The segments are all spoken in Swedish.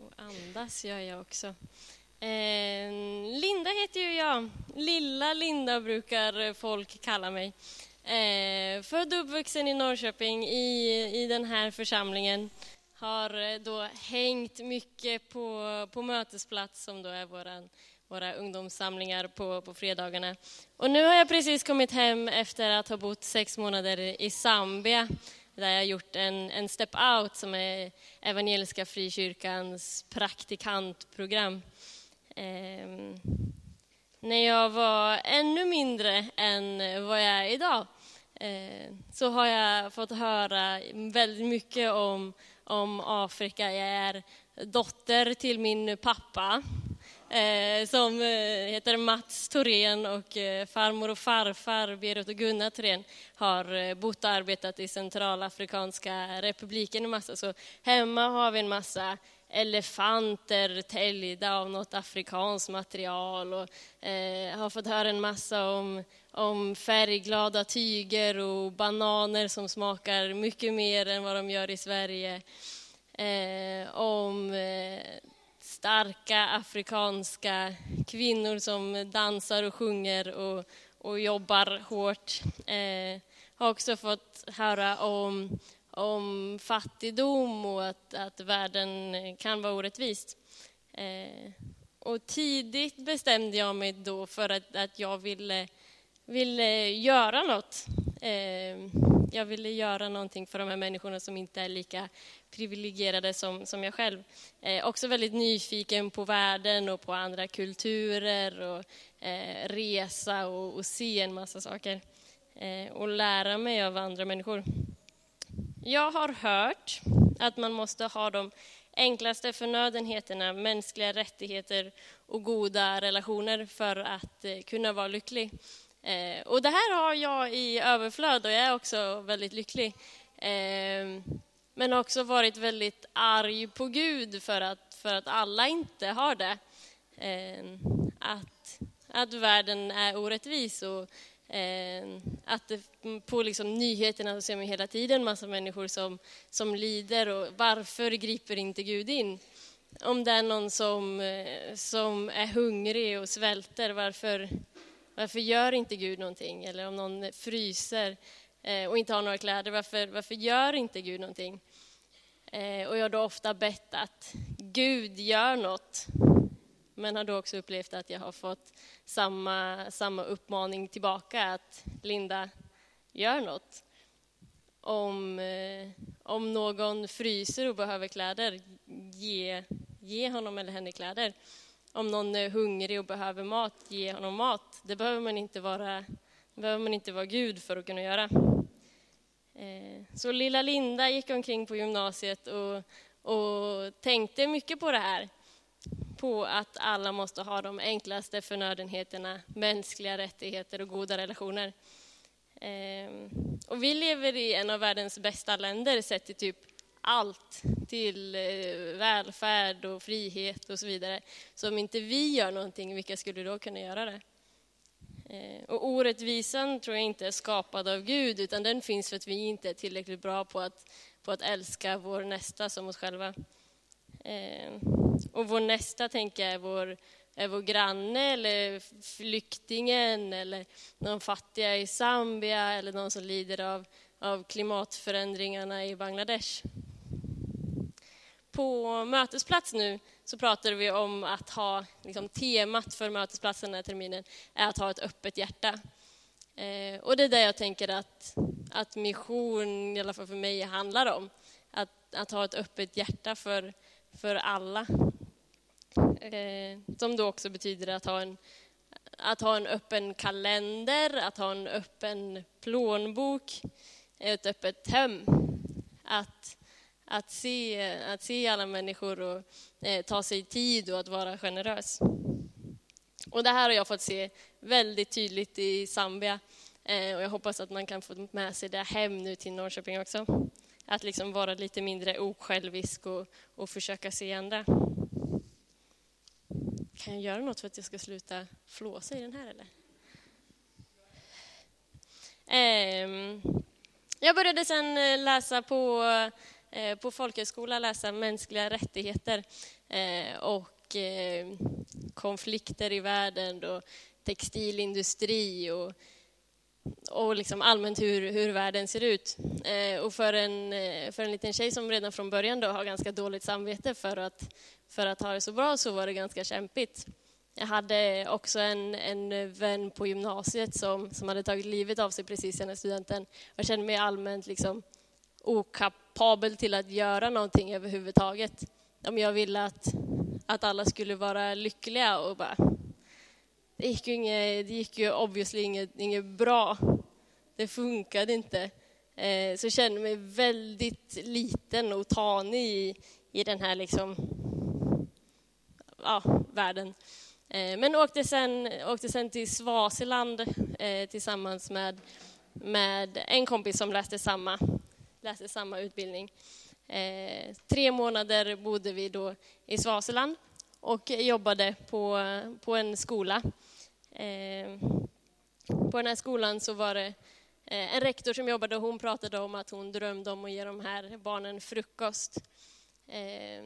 Och andas gör jag också. Eh, Linda heter ju jag. Lilla Linda brukar folk kalla mig. Eh, född och uppvuxen i Norrköping i, i den här församlingen. Har eh, då hängt mycket på, på mötesplats som då är våran, våra ungdomssamlingar på, på fredagarna. Och nu har jag precis kommit hem efter att ha bott sex månader i Zambia där jag har gjort en, en Step Out som är Evangeliska Frikyrkans praktikantprogram. Eh, när jag var ännu mindre än vad jag är idag eh, så har jag fått höra väldigt mycket om, om Afrika. Jag är dotter till min pappa eh, som eh, heter Mats Thorén och eh, farmor och farfar Berit och Gunnar Thorén har eh, bott och arbetat i Centralafrikanska republiken en massa. Så hemma har vi en massa elefanter täljda av något afrikanskt material och eh, har fått höra en massa om, om färgglada tyger och bananer som smakar mycket mer än vad de gör i Sverige. Eh, om eh, starka afrikanska kvinnor som dansar och sjunger och, och jobbar hårt. Eh, har också fått höra om, om fattigdom och att, att världen kan vara orättvist. Eh, och tidigt bestämde jag mig då för att, att jag ville, ville göra något. Eh, jag ville göra någonting för de här människorna som inte är lika privilegierade som, som jag själv. Eh, också väldigt nyfiken på världen och på andra kulturer och eh, resa och, och, se en massa saker eh, och lära mig av andra människor. Jag har hört att man måste ha de enklaste förnödenheterna, mänskliga rättigheter och goda relationer för att eh, kunna vara lycklig. Eh, och det här har jag i överflöd och jag är också väldigt lycklig. Eh, men också varit väldigt arg på Gud för att, för att alla inte har det. Eh, att, att världen är orättvis och eh, att det, på liksom nyheterna så ser man hela tiden massa människor som, som lider och varför griper inte Gud in? Om det är någon som, eh, som är hungrig och svälter, varför, varför gör inte Gud någonting? Eller om någon fryser eh, och inte har några kläder, varför, varför gör inte Gud någonting? Eh, och jag har då ofta bett att Gud gör något. Men har då också upplevt att jag har fått samma, samma uppmaning tillbaka att Linda, gör något. Om, eh, om någon fryser och behöver kläder, ge, ge honom eller henne kläder. Om någon är hungrig och behöver mat, ge honom mat. Det behöver man inte vara, behöver man inte vara Gud för att kunna göra. Eh, så lilla Linda gick omkring på gymnasiet och, och tänkte mycket på det här. På att alla måste ha de enklaste förnödenheterna, mänskliga rättigheter och goda relationer. Eh, och vi lever i en av världens bästa länder sett till typ allt, till eh, välfärd och frihet och så vidare. Så om inte vi gör någonting, vilka skulle då kunna göra det? Eh, och orättvisan tror jag inte är skapad av Gud, utan den finns för att vi inte är tillräckligt bra på att, på att älska vår nästa som oss själva. Eh, och vår nästa, tänker jag, är vår, är vår granne eller flyktingen eller någon fattiga i Zambia eller någon som lider av, av klimatförändringarna i Bangladesh. På mötesplats nu så pratade vi om att ha, liksom, temat för mötesplatsen den här terminen är att ha ett öppet hjärta. Eh, och det är det jag tänker att, att mission, i alla fall för mig, handlar om. Att, att ha ett öppet hjärta för, för alla. Eh, som då också betyder att ha, en, att ha en öppen kalender, att ha en öppen plånbok, ett öppet hem. Att att se, att se alla människor och eh, ta sig tid och att vara generös. Och det här har jag fått se väldigt tydligt i Zambia eh, och jag hoppas att man kan få med sig det hem nu till Norrköping också. Att liksom vara lite mindre osjälvisk och, och försöka se andra. Kan jag göra något för att jag ska sluta flåsa i den här eller? Eh, jag började sen eh, läsa på Eh, på folkhögskola läsa mänskliga rättigheter eh, och eh, konflikter i världen och textilindustri och, och liksom allmänt hur, hur världen ser ut. Och för en, för en liten tjej som redan från början då har ganska dåligt samvete för att, för att ha det så bra så var det ganska kämpigt. Jag hade också en, en vän på gymnasiet som, som hade tagit livet av sig precis innan studenten. Jag kände mig allmänt liksom okapp kapabel till att göra någonting överhuvudtaget. Om jag ville att, att alla skulle vara lyckliga och bara... Det gick ju, inget, det gick ju obviously inget, inget bra. Det funkade inte. Eh, så jag kände mig väldigt liten och tanig i, i den här liksom, ja, världen. Eh, men åkte sen, åkte sen till Svaziland eh, tillsammans med, med en kompis som läste samma, läste samma utbildning. Eh, tre månader bodde vi då i Svaziland och jobbade på, på en skola. Eh, på den här skolan så var det eh, en rektor som jobbade och hon pratade om att hon drömde om att ge de här barnen frukost. Eh,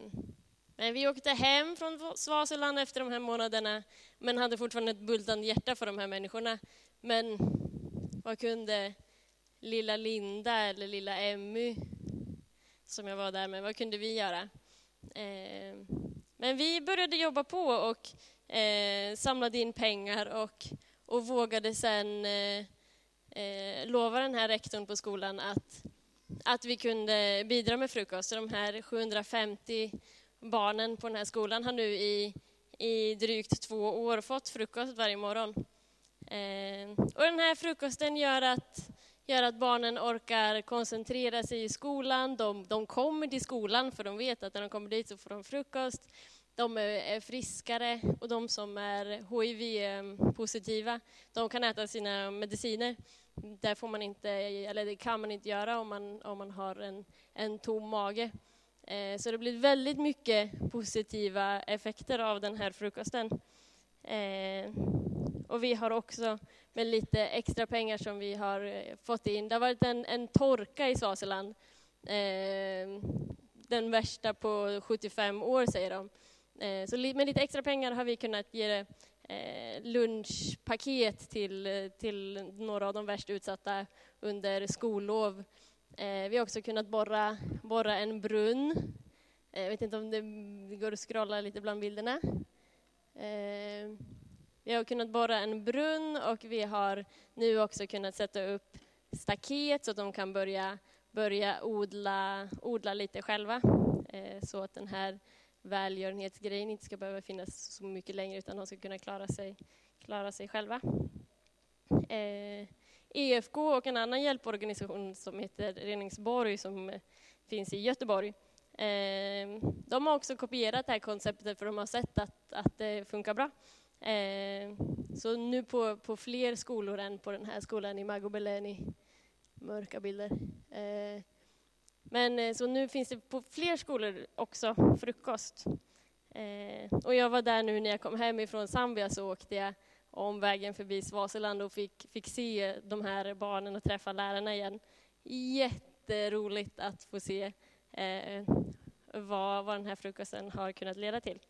men vi åkte hem från Svaziland efter de här månaderna, men hade fortfarande ett bultande hjärta för de här människorna. Men vad kunde lilla Linda eller lilla Emmy, som jag var där med, vad kunde vi göra? Eh, men vi började jobba på och eh, samlade in pengar och, och vågade sen eh, eh lova den här rektorn på skolan att, att vi kunde bidra med frukost. Så de här 750 barnen på den här skolan har nu i, i drygt två år fått frukost varje morgon. Eh, och den här frukosten gör att, gör att barnen orkar koncentrera sig i skolan. De, de kommer till skolan för de vet att när de kommer dit så får de frukost. De är, är friskare och de som är hiv-positiva, de kan äta sina mediciner. Där får man inte, eller det kan man inte göra om man, om man har en, en tom mage. Eh, så det blir väldigt mycket positiva effekter av den här frukosten. Eh, och vi har också med lite extra pengar som vi har eh, fått in. Det har varit en, en torka i Swaziland. Ehm, den värsta på 75 år säger de. Eh, så med lite extra pengar har vi kunnat ge eh, lunchpaket till, till några av de värst utsatta under skollov. Eh, vi har också kunnat borra, borra en brunn. Eh, jag vet inte om det går att scrolla lite bland bilderna. Ehm, vi har kunnat borra en brunn och vi har nu också kunnat sätta upp staket så att de kan börja, börja odla, odla lite själva. Eh, så att den här välgörenhetsgrejen inte ska behöva finnas så mycket längre utan de ska kunna klara sig, klara sig själva. Eh, EFK och en annan hjälporganisation som heter Reningsborg som finns i Göteborg. Eh, de har också kopierat det här konceptet för de har sett att, att det funkar bra. Eh, så nu på, på fler skolor än på den här skolan i Magobeleni, mörka bilder. Eh, men eh, så nu finns det på fler skolor också frukost. Och jag var där nu när jag kom hem ifrån Zambia så åkte jag om vägen förbi Svaziland och fick, fick se de här barnen och träffa lärarna igen. Jätteroligt att få se eh, vad, vad den här frukosten har kunnat leda till.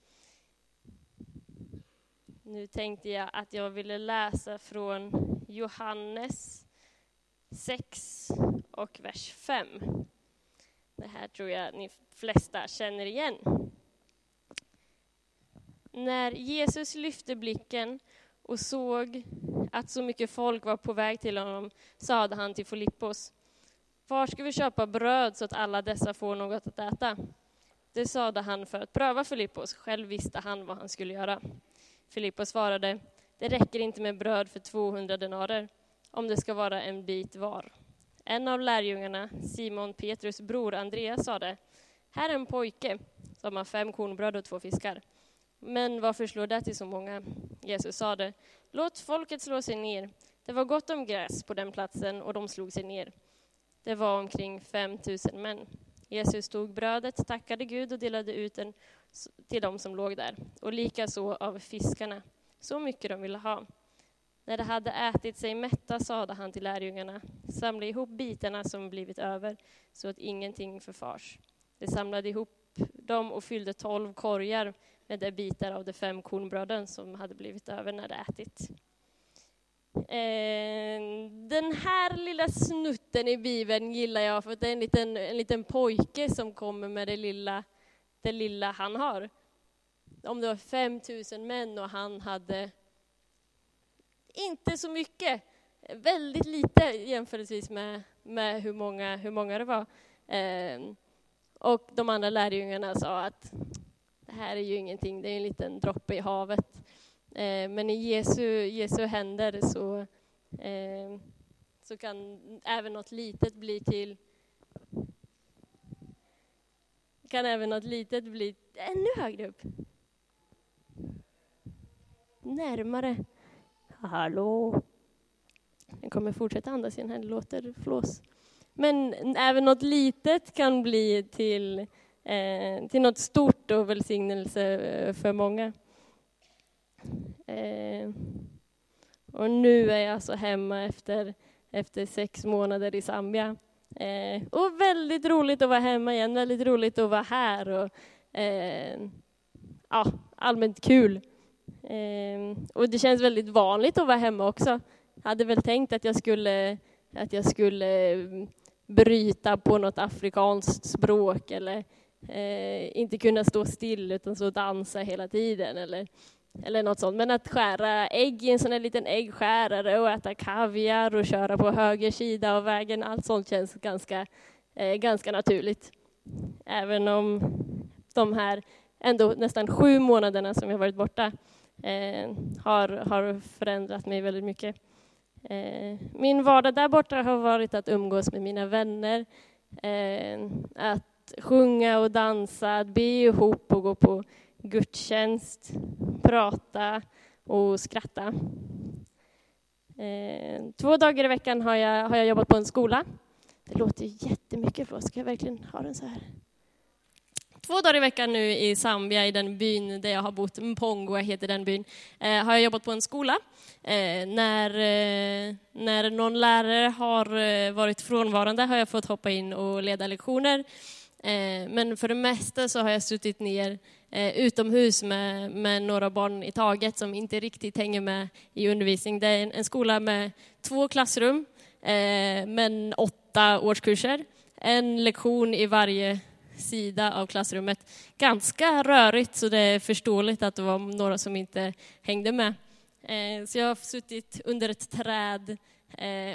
Nu tänkte jag att jag ville läsa från Johannes 6 och vers 5. Det här tror jag ni flesta känner igen. När Jesus lyfte blicken och såg att så mycket folk var på väg till honom sade han till Filippos, var ska vi köpa bröd så att alla dessa får något att äta? Det sade han för att pröva Filippos, själv visste han vad han skulle göra. Filippos svarade, det räcker inte med bröd för 200 denarer, om det ska vara en bit var. En av lärjungarna, Simon Petrus bror Andreas, sade, här är en pojke som har fem kornbröd och två fiskar. Men varför slår det till så många? Jesus sade, låt folket slå sig ner. Det var gott om gräs på den platsen och de slog sig ner. Det var omkring fem tusen män. Jesus tog brödet, tackade Gud och delade ut den till dem som låg där, och likaså av fiskarna, så mycket de ville ha. När de hade ätit sig mätta sade han till lärjungarna, samla ihop bitarna som blivit över, så att ingenting förfars. De samlade ihop dem och fyllde tolv korgar med de bitar av de fem kornbröden som hade blivit över när de ätit. Eh, den här lilla snutten i Bibeln gillar jag, för det är en liten, en liten pojke som kommer med det lilla, det lilla han har. Om det var 5000 män och han hade inte så mycket, väldigt lite jämförelsevis med, med hur, många, hur många det var. Eh, och de andra lärjungarna sa att det här är ju ingenting, det är en liten droppe i havet. Eh, men i Jesu, Jesu händer så, eh, så kan även något litet bli till kan även något litet bli ännu högre upp. Närmare. Hallå? Den kommer fortsätta andas i den här, det låter flås. Men även något litet kan bli till, eh, till något stort och välsignelse eh, för många. Eh, och nu är jag alltså hemma efter, efter sex månader i Zambia. Eh, och väldigt roligt att vara hemma igen, väldigt roligt att vara här. Och, eh, ja, allmänt kul. Eh, och det känns väldigt vanligt att vara hemma också. Jag hade väl tänkt att jag skulle, att jag skulle mm, bryta på något afrikanskt språk eller eh, inte kunna stå still utan så dansa hela tiden eller, eller något sånt. Men att skära ägg i en sån här liten äggskärare och äta kaviar och köra på höger sida av vägen, allt sånt känns ganska, eh, ganska naturligt. Även om de här ändå nästan sju månaderna som jag varit borta eh, har, har förändrat mig väldigt mycket. Eh, min vardag där borta har varit att umgås med mina vänner, eh, att sjunga och dansa, att be ihop och gå på gudstjänst, prata och skratta. Eh, två dagar i veckan har jag, har jag jobbat på en skola. Det låter jättemycket för oss. Ska jag verkligen ha den så här? två dagar i veckan nu i Zambia, i den byn där jag har bott, Mpongo, heter den byn, eh, har jag jobbat på en skola. Eh, när, eh, när någon lärare har eh, varit frånvarande har jag fått hoppa in och leda lektioner. Eh, men för det mesta så har jag suttit ner eh, utomhus med, med några barn i taget som inte riktigt hänger med i undervisning. Det är en, en skola med två klassrum, eh, men åtta årskurser. En lektion i varje sida av klassrummet. Ganska rörigt, så det är förståeligt att det var några som inte hängde med. Så jag har suttit under ett träd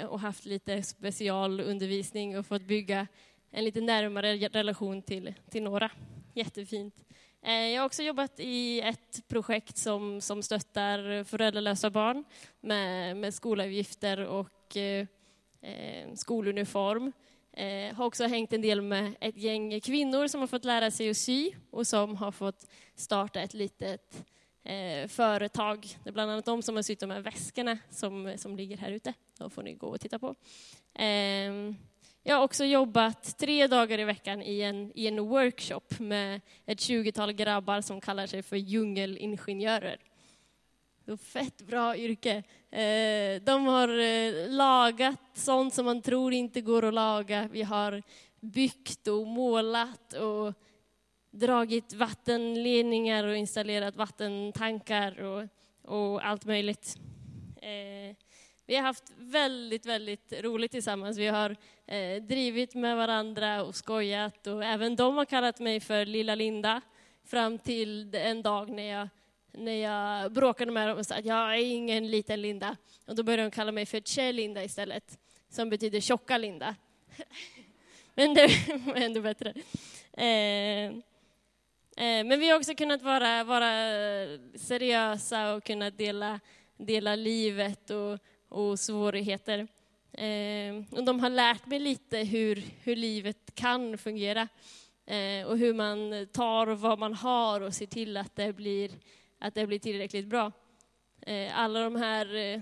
och haft lite specialundervisning och fått bygga en lite närmare relation till, till några. Jättefint. Eh, jag har också jobbat i ett projekt som, som stöttar föräldralösa barn med, med skolavgifter och eh, eh, skoluniform. Eh, har också hängt en del med ett gäng kvinnor som har fått lära sig att sy och som har fått starta ett litet eh, företag. Det är bland annat de som har sytt de här väskorna som, som ligger här ute. De får ni gå och titta på. Eh, jag har också jobbat tre dagar i veckan i en, i en workshop med ett tjugotal grabbar som kallar sig för djungelingenjörer. Så fett bra yrke. Eh, de har eh, lagat sånt som man tror inte går att laga. Vi har byggt och målat och dragit vattenledningar och installerat vattentankar och, och allt möjligt. Eh, vi har haft väldigt, väldigt roligt tillsammans. Vi har eh, drivit med varandra och skojat och även de har kallat mig för Lilla Linda fram till en dag när jag när jag bråkade med dem och sa att jag är ingen liten Linda. Och då började de kalla mig för Che Linda istället, som betyder tjocka Linda. men det var ändå bättre. Eh, eh, men vi har också kunnat vara, vara seriösa och kunnat dela, dela livet och, och svårigheter. Eh, och de har lärt mig lite hur, hur livet kan fungera eh, och hur man tar vad man har och ser till att det blir att det blir tillräckligt bra. Eh, alla de här eh,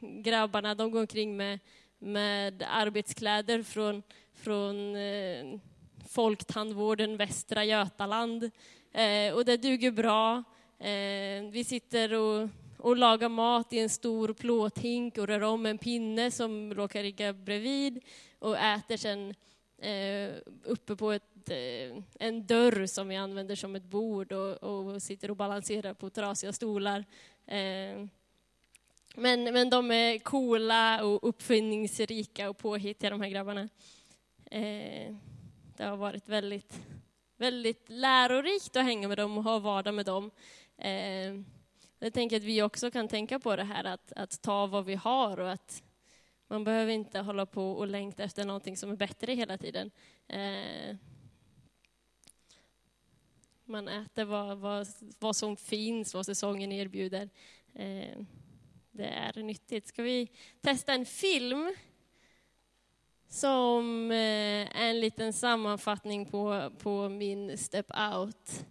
grabbarna, de går omkring med, med arbetskläder från, från eh, Folktandvården Västra Götaland. Eh, och det duger bra. Eh, vi sitter och, och lagar mat i en stor plåthink och rör om en pinne som råkar ligga bredvid och äter sen eh, uppe på ett, eh, en dörr som vi använder som ett bord och, och sitter och balanserar på trasiga stolar. Eh, men, men de är coola och uppfinningsrika och påhittiga de här grabbarna. Eh, det har varit väldigt, väldigt lärorikt att hänga med dem och ha vardag med dem. Eh, jag tänker att vi också kan tänka på det här att, att ta vad vi har och att man behöver inte hålla på och längta efter någonting som är bättre hela tiden. Eh, man äter vad, vad, vad som finns, vad säsongen erbjuder. Eh, det är nyttigt. Ska vi testa en film som eh, är en liten sammanfattning på, på min Step Out.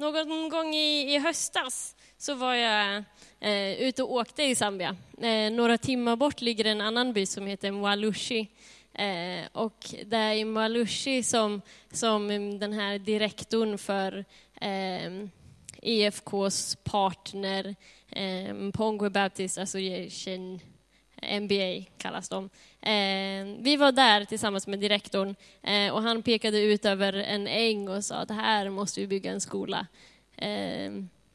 Någon gång i, i höstas så var jag eh, ute och åkte i Zambia. Eh, några timmar bort ligger en annan by som heter Mwalushi. Eh, och det är i Mwalushi som, som den här direktorn för eh, EFKs partner, eh, Pongwe Baptist Association, MBA kallas de. Eh, vi var där tillsammans med direktorn eh, och han pekade ut över en äng och sa att här måste vi bygga en skola. Eh,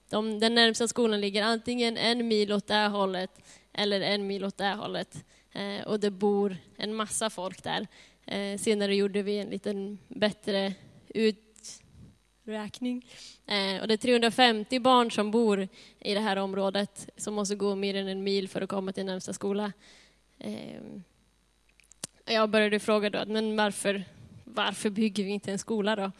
de, den närmsta skolan ligger antingen en mil åt det hållet eller en mil åt det hållet. Eh, och det bor en massa folk där. Eh, senare gjorde vi en liten bättre räkning. Eh, och det är 350 barn som bor i det här området som måste gå mer än en mil för att komma till närmsta skola. Eh, jag började fråga då, men varför, varför bygger vi inte en skola då?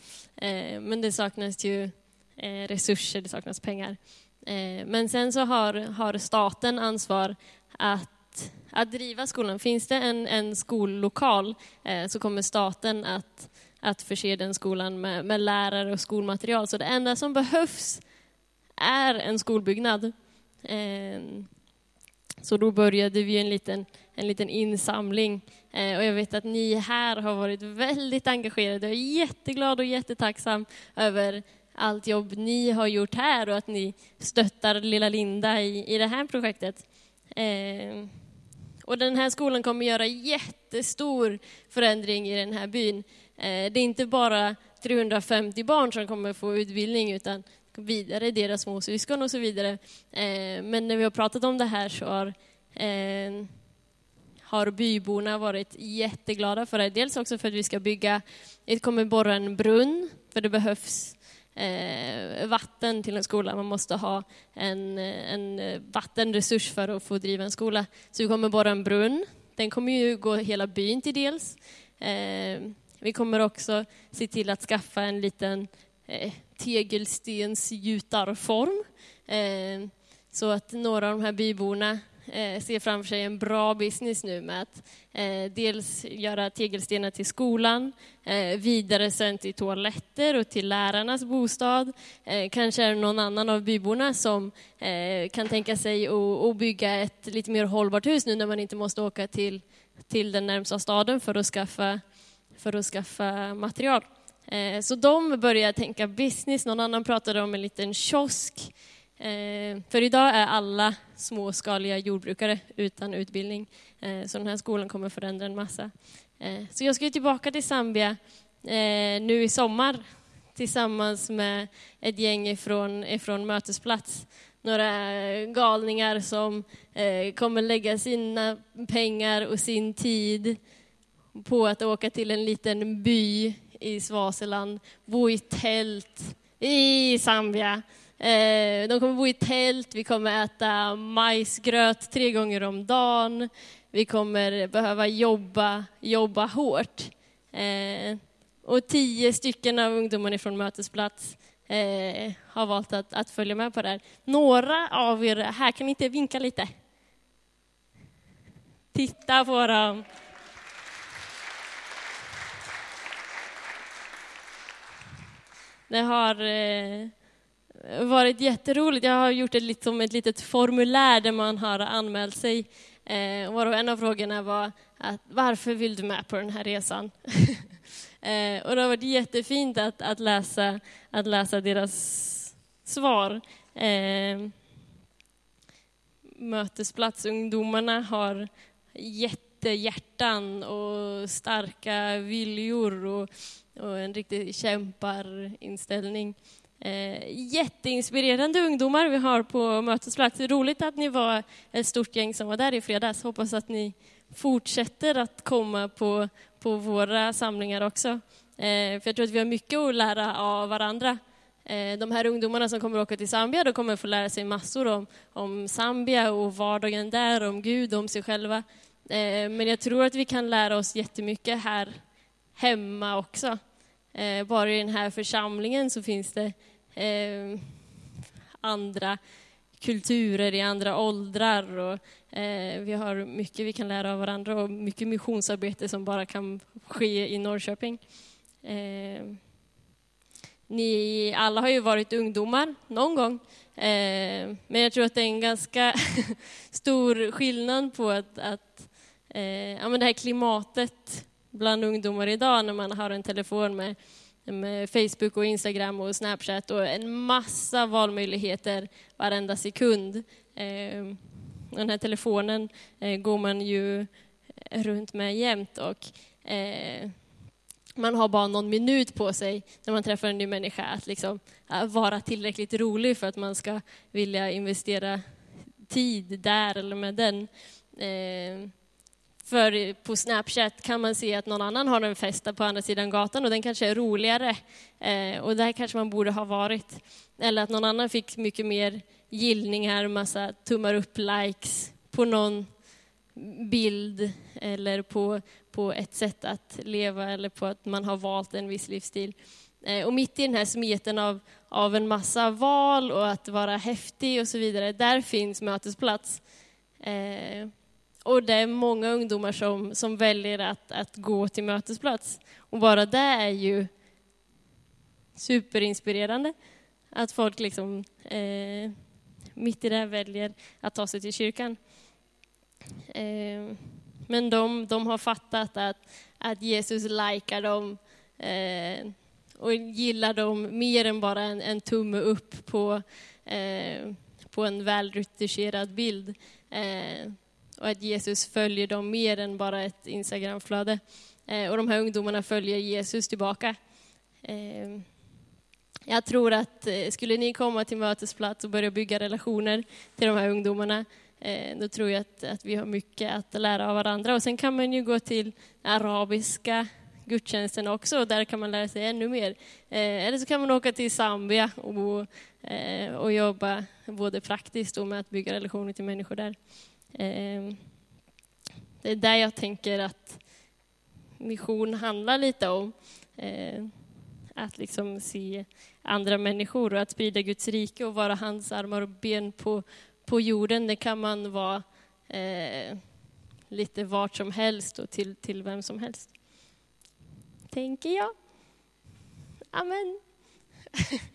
Eh, men det saknas ju eh, resurser, det saknas pengar. Eh, men sen så har, har staten ansvar att, att driva skolan. Finns det en, en skollokal eh, så kommer staten att, att förse den skolan med, med lärare och skolmaterial. Så det enda som behövs är en skolbyggnad. Eh, så då började vi en liten, en liten insamling. Eh, och jag vet att ni här har varit väldigt engagerade. Jag är jätteglad och jättetacksam över allt jobb ni har gjort här och att ni stöttar lilla Linda i, i det här projektet. Eh, och den här skolan kommer göra jättestor förändring i den här byn. Eh, det är inte bara 350 barn som kommer få utbildning utan vidare deras småsyskon och så vidare. Eh, men när vi har pratat om det här så har, eh, har byborna varit jätteglada för det. Dels också för att vi ska bygga, vi kommer borra en brunn, för det behövs vatten till en skola. Man måste ha en, en vattenresurs för att få driva en skola. Så vi kommer borra en brunn. Den kommer ju gå hela byn till dels. Vi kommer också se till att skaffa en liten eh, tegelstensgjutarform. Eh, så att några av de här byborna eh, ser framför sig en bra business nu med att eh, dels göra tegelstenar till skolan, eh, vidare sen till toaletter och till lärarnas bostad. Eh, kanske är det någon annan av byborna som eh, kan tänka sig att bygga ett lite mer hållbart hus nu när man inte måste åka till, till den närmsta staden för att skaffa, för att skaffa material. Eh, så de började tänka business. Någon annan pratade om en liten kiosk eh, för idag är alla småskaliga jordbrukare utan utbildning. Eh, så den här skolan kommer förändra en massa. Så jag ska tillbaka till Zambia nu i sommar tillsammans med ett gäng ifrån, ifrån Mötesplats. Några galningar som kommer lägga sina pengar och sin tid på att åka till en liten by i Svaseland, bo i tält i Zambia eh, de kommer bo i tält, vi kommer äta majsgröt tre gånger om dagen. Vi kommer behöva jobba, jobba hårt. Eh, och tio stycken av ungdomarna från Mötesplats eh, har valt att, att, följa med på det här. Några av er här, kan ni inte vinka lite? Titta på dem. Det har eh, varit jätteroligt. Jag har gjort ett, liksom ett litet formulär där man har anmält sig. Eh, och en av frågorna var att, varför vill du med på den här resan? eh, och det har varit jättefint att, att, läsa, att läsa deras svar. Eh, mötesplatsungdomarna har har hjärtan och starka viljor och, och en riktig kämparinställning. Eh, jätteinspirerande ungdomar vi har på mötesplats. Roligt att ni var ett stort gäng som var där i fredags. Hoppas att ni fortsätter att komma på, på våra samlingar också. Eh, för jag tror att vi har mycket att lära av varandra. Eh, de här ungdomarna som kommer att åka till Zambia de kommer att få lära sig massor om, om Zambia och vardagen där, om Gud om sig själva. Eh, men jag tror att vi kan lära oss jättemycket här hemma också. Eh, bara i den här församlingen så finns det eh, andra kulturer i andra åldrar och vi har mycket vi kan lära av varandra och mycket missionsarbete som bara kan ske i Norrköping. Ni alla har ju varit ungdomar någon gång, men jag tror att det är en ganska stor skillnad på att, att Eh, ja, men det här klimatet bland ungdomar idag när man har en telefon med, med Facebook och Instagram och Snapchat och en massa valmöjligheter varenda sekund. Eh, den här telefonen eh, går man ju runt med jämt och eh, man har bara någon minut på sig när man träffar en ny människa att liksom eh, vara tillräckligt rolig för att man ska vilja investera tid där eller med den. Ehm, för på Snapchat kan man se att någon annan har en fest på andra sidan gatan och den kanske är roligare. Eh, och där kanske man borde ha varit. Eller att någon annan fick mycket mer gillningar, massa tummar upp, likes på någon bild eller på, på ett sätt att leva eller på att man har valt en viss livsstil. Eh, och mitt i den här smeten av, av en massa val och att vara häftig och så vidare, där finns mötesplats. Eh, och det är många ungdomar som, som väljer att, att gå till mötesplats. Och bara det är ju superinspirerande. Att folk liksom eh, mitt i det väljer att ta sig till kyrkan. Eh, men de, de har fattat att, att Jesus likar dem eh, och gillar dem mer än bara en, en tumme upp på, eh, på en välretuscherad bild. Eh, och att Jesus följer dem mer än bara ett Instagramflöde. Eh, och de här ungdomarna följer Jesus tillbaka. Eh, jag tror att eh, skulle ni komma till mötesplats och börja bygga relationer till de här ungdomarna eh, då tror jag att, att vi har mycket att lära av varandra. Och sen kan man ju gå till arabiska gudstjänsten också och där kan man lära sig ännu mer. Eh, eller så kan man åka till Zambia och, eh, och jobba både praktiskt och med att bygga relationer till människor där. Ehm, det är där jag tänker att mission handlar lite om. Eh, att liksom se andra människor och att sprida Guds rike och vara hans armar och ben på, på jorden, det kan man vara eh, lite vart som helst och till, till vem som helst. Tänker jag. Amen.